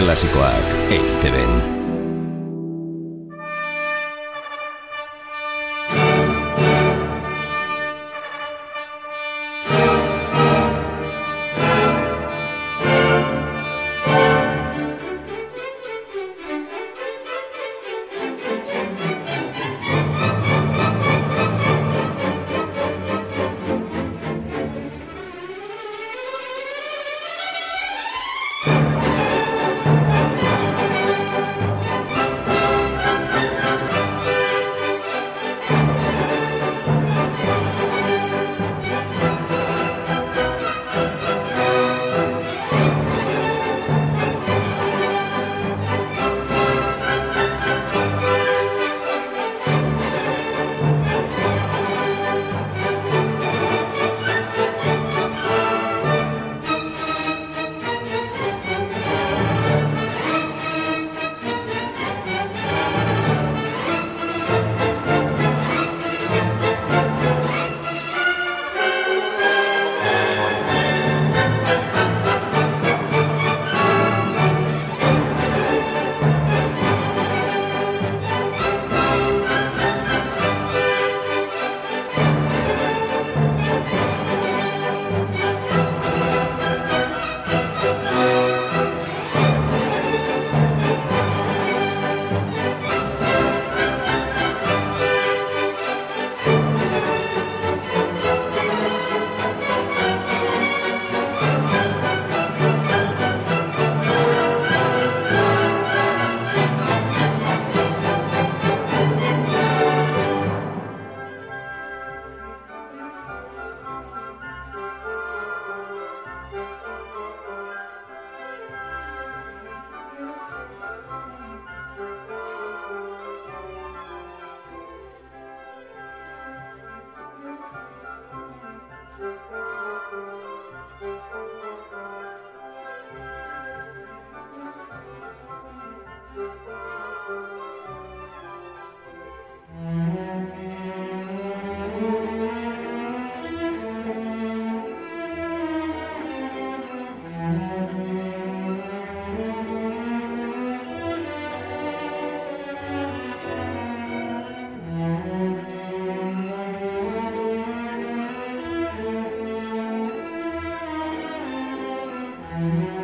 Klasikoak eiteben. Mm-hmm.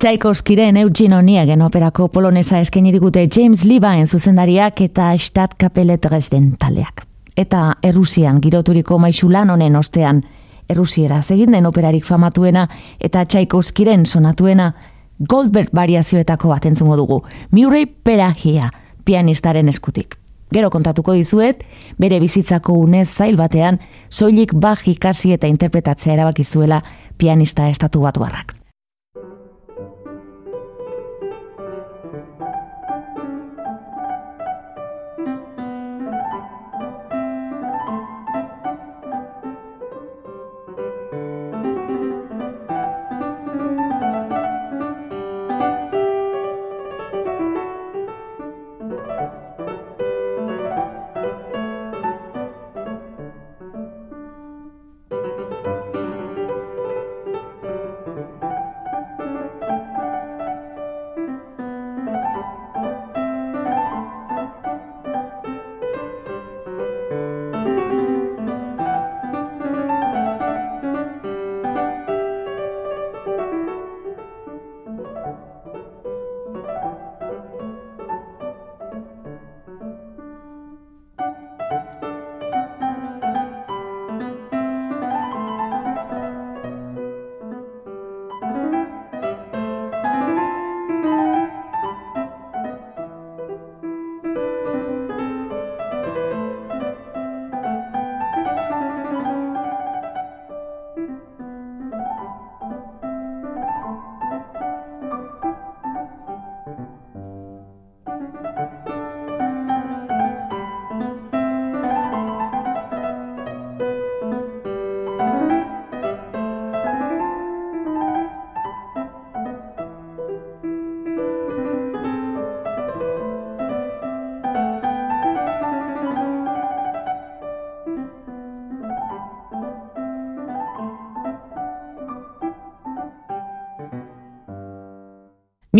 Tchaikovskiren Eugene operako polonesa eskaini digute James Levine zuzendariak eta Stadtkapelle Dresden taldeak. Eta Errusian giroturiko maixulan honen ostean, errusiera egin den operarik famatuena eta Tchaikovskiren sonatuena Goldberg variazioetako bat entzungo dugu. Murray Peragia, pianistaren eskutik. Gero kontatuko dizuet, bere bizitzako unez zail batean, soilik baj ikasi eta interpretatzea erabakizuela pianista estatu batu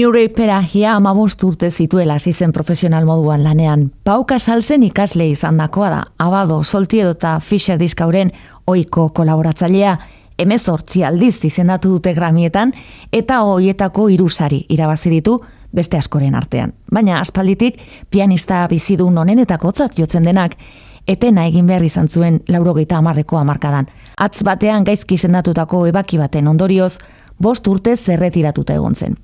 Murray Peragia amabost urte zituela zizen profesional moduan lanean. Pauka salzen ikasle izan dakoa da. Abado, Soltiedo eta Fisher diskauren oiko kolaboratzailea emezortzi aldiz izendatu dute gramietan eta hoietako irusari irabazi ditu beste askoren artean. Baina aspalditik pianista bizidun honenetako tzat jotzen denak etena egin behar izan zuen laurogeita amarreko amarkadan. Atz batean gaizki izendatutako ebaki baten ondorioz, bost urte zerretiratuta egon zen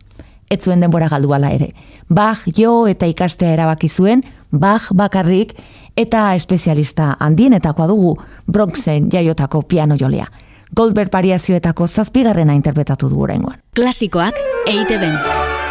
ez zuen denbora galduala ere. Bach jo eta ikastea erabaki zuen, Bach bakarrik eta espezialista handienetakoa dugu Bronxen jaiotako piano jolea. Goldberg variazioetako zazpigarrena interpretatu du oraingoan. Klasikoak EITB.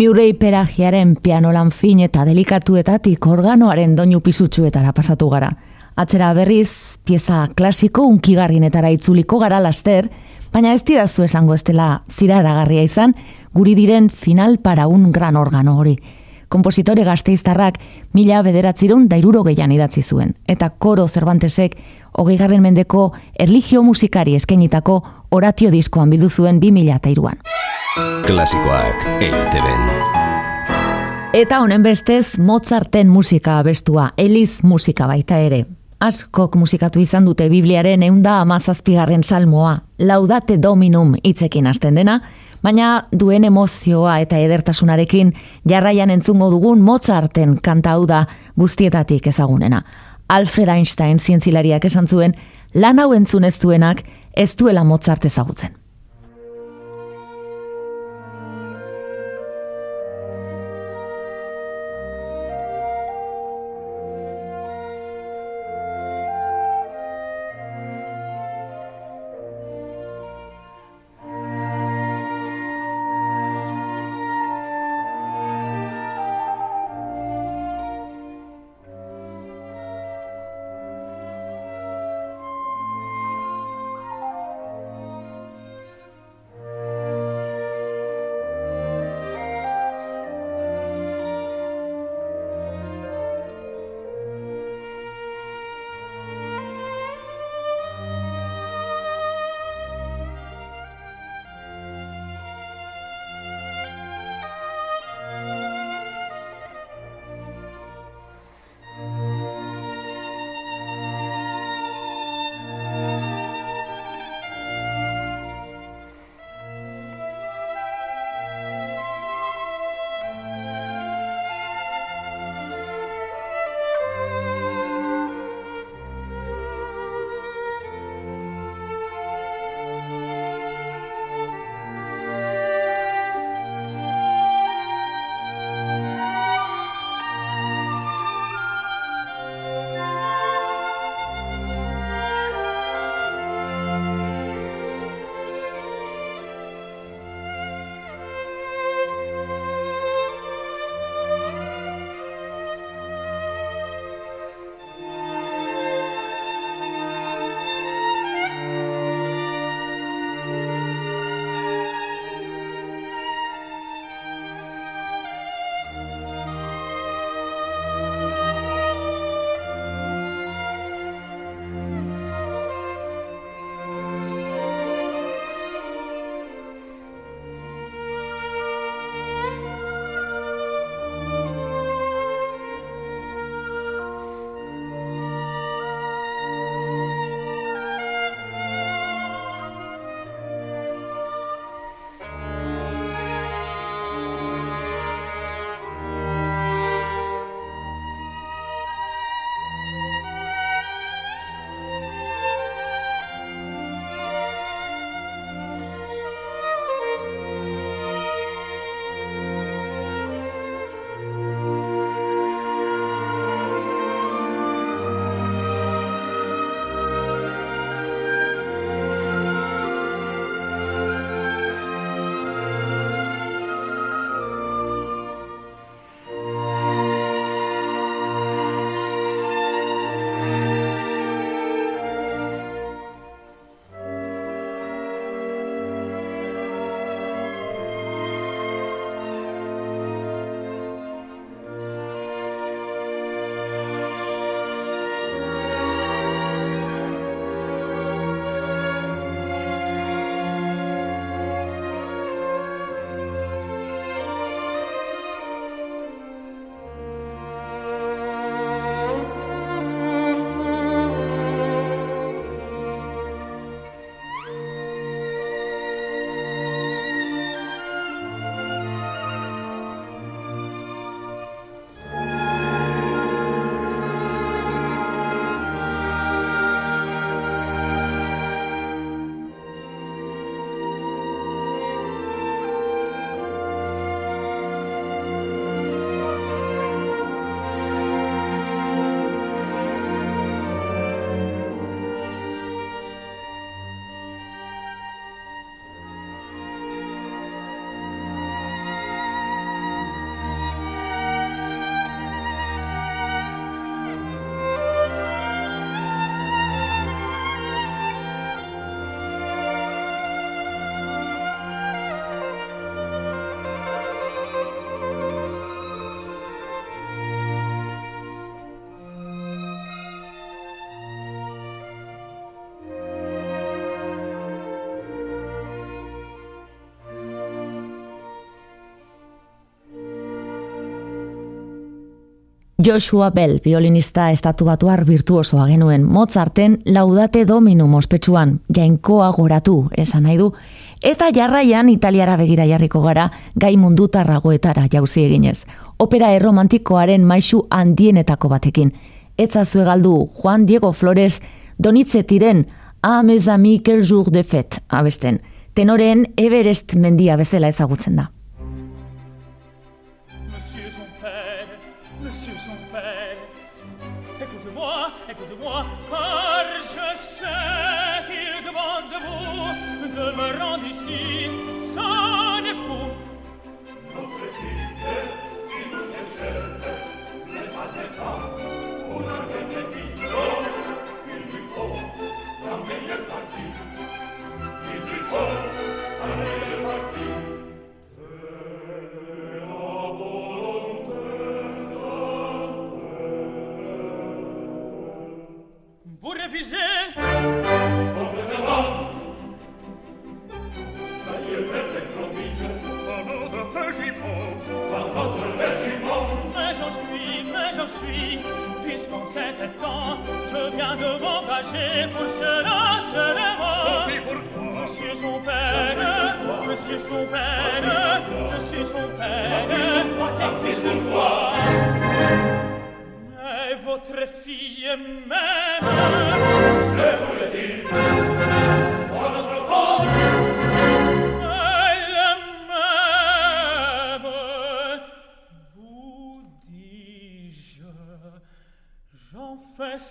Miurei peragiaren pianolan fin eta delikatuetatik organoaren doinu pisutsuetara pasatu gara. Atzera berriz, pieza klasiko unkigarrinetara itzuliko gara laster, baina ez didazu esango ez dela ziraragarria izan, guri diren final para un gran organo hori. Kompositore gazteiztarrak mila bederatzirun dairuro gehian idatzi zuen, eta koro Cervantesek hogei garren mendeko erligio musikari eskenitako oratio diskoan bildu zuen bi mila iruan. Klasikoak eiteben. Eta honen bestez Mozarten musika abestua, Eliz musika baita ere. Askok musikatu izan dute Bibliaren eunda amazazpigarren salmoa, laudate dominum itzekin hasten dena, baina duen emozioa eta edertasunarekin jarraian entzungo dugun Mozarten kanta hau da guztietatik ezagunena. Alfred Einstein zientzilariak esan zuen, lan hau entzun ez duenak ez duela Mozart ezagutzen. Joshua Bell, violinista estatu batuar virtuosoa genuen, Mozarten laudate dominu mospetsuan, jainkoa goratu, esan nahi du, eta jarraian italiara begira jarriko gara, gai mundutarragoetara jauzi eginez. Opera erromantikoaren maisu handienetako batekin. Etza galdu Juan Diego Flores, donitze tiren, a mes amis jour de fête, abesten. Tenoren Everest mendia bezala ezagutzen da.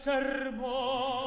serbo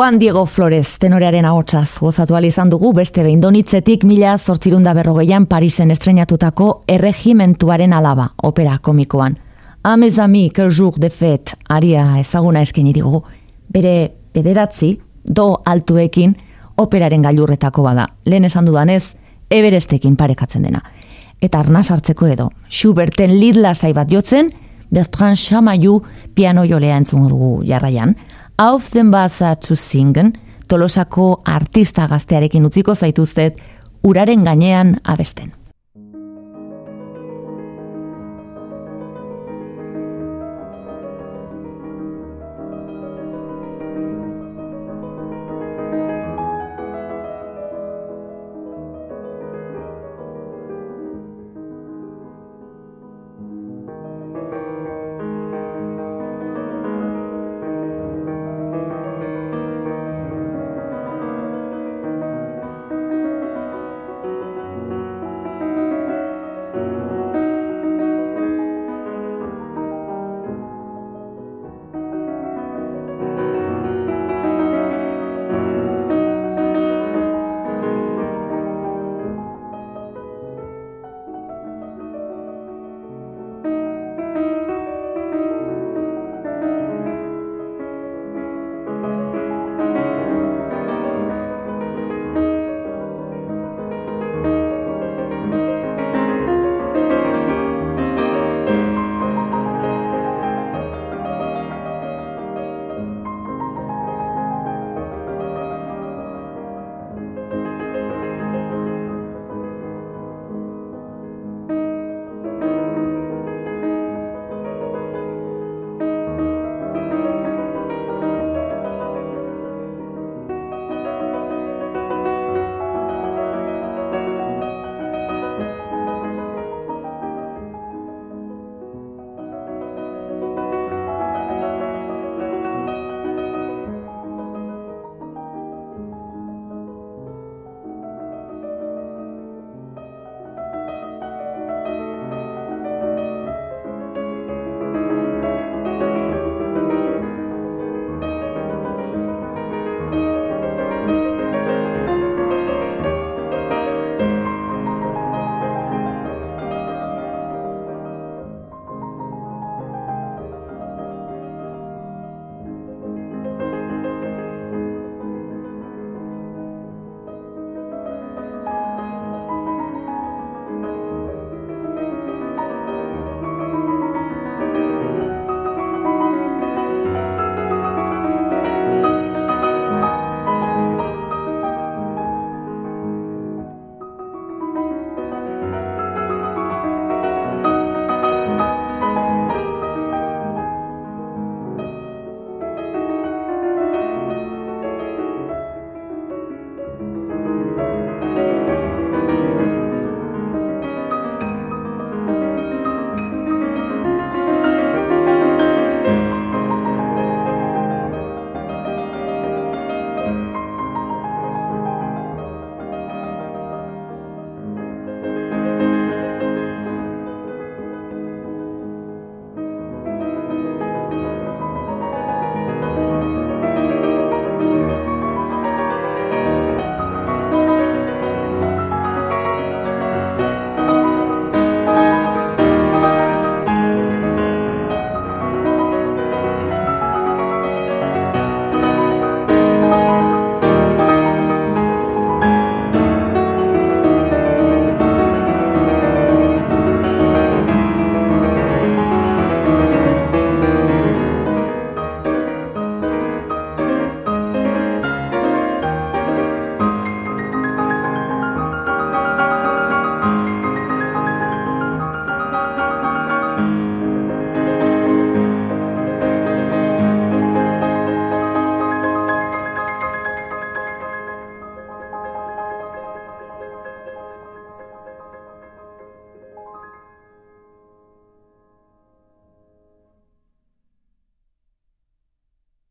Juan Diego Flores tenorearen ahotsaz gozatu izan dugu beste behin donitzetik mila zortzirunda berrogeian Parisen estrenatutako erregimentuaren alaba opera komikoan. Amez ami, que jour de fet, aria ezaguna eskeni digu, bere bederatzi, do altuekin, operaren gailurretako bada. Lehen esan dudanez, eberestekin parekatzen dena. Eta arnaz hartzeko edo, Schuberten lidla bat jotzen, Bertrand Chamaiu piano jolea entzungo dugu jarraian. Auf den Baza zu singen, tolosako artista gaztearekin utziko zaituztet, uraren gainean abesten.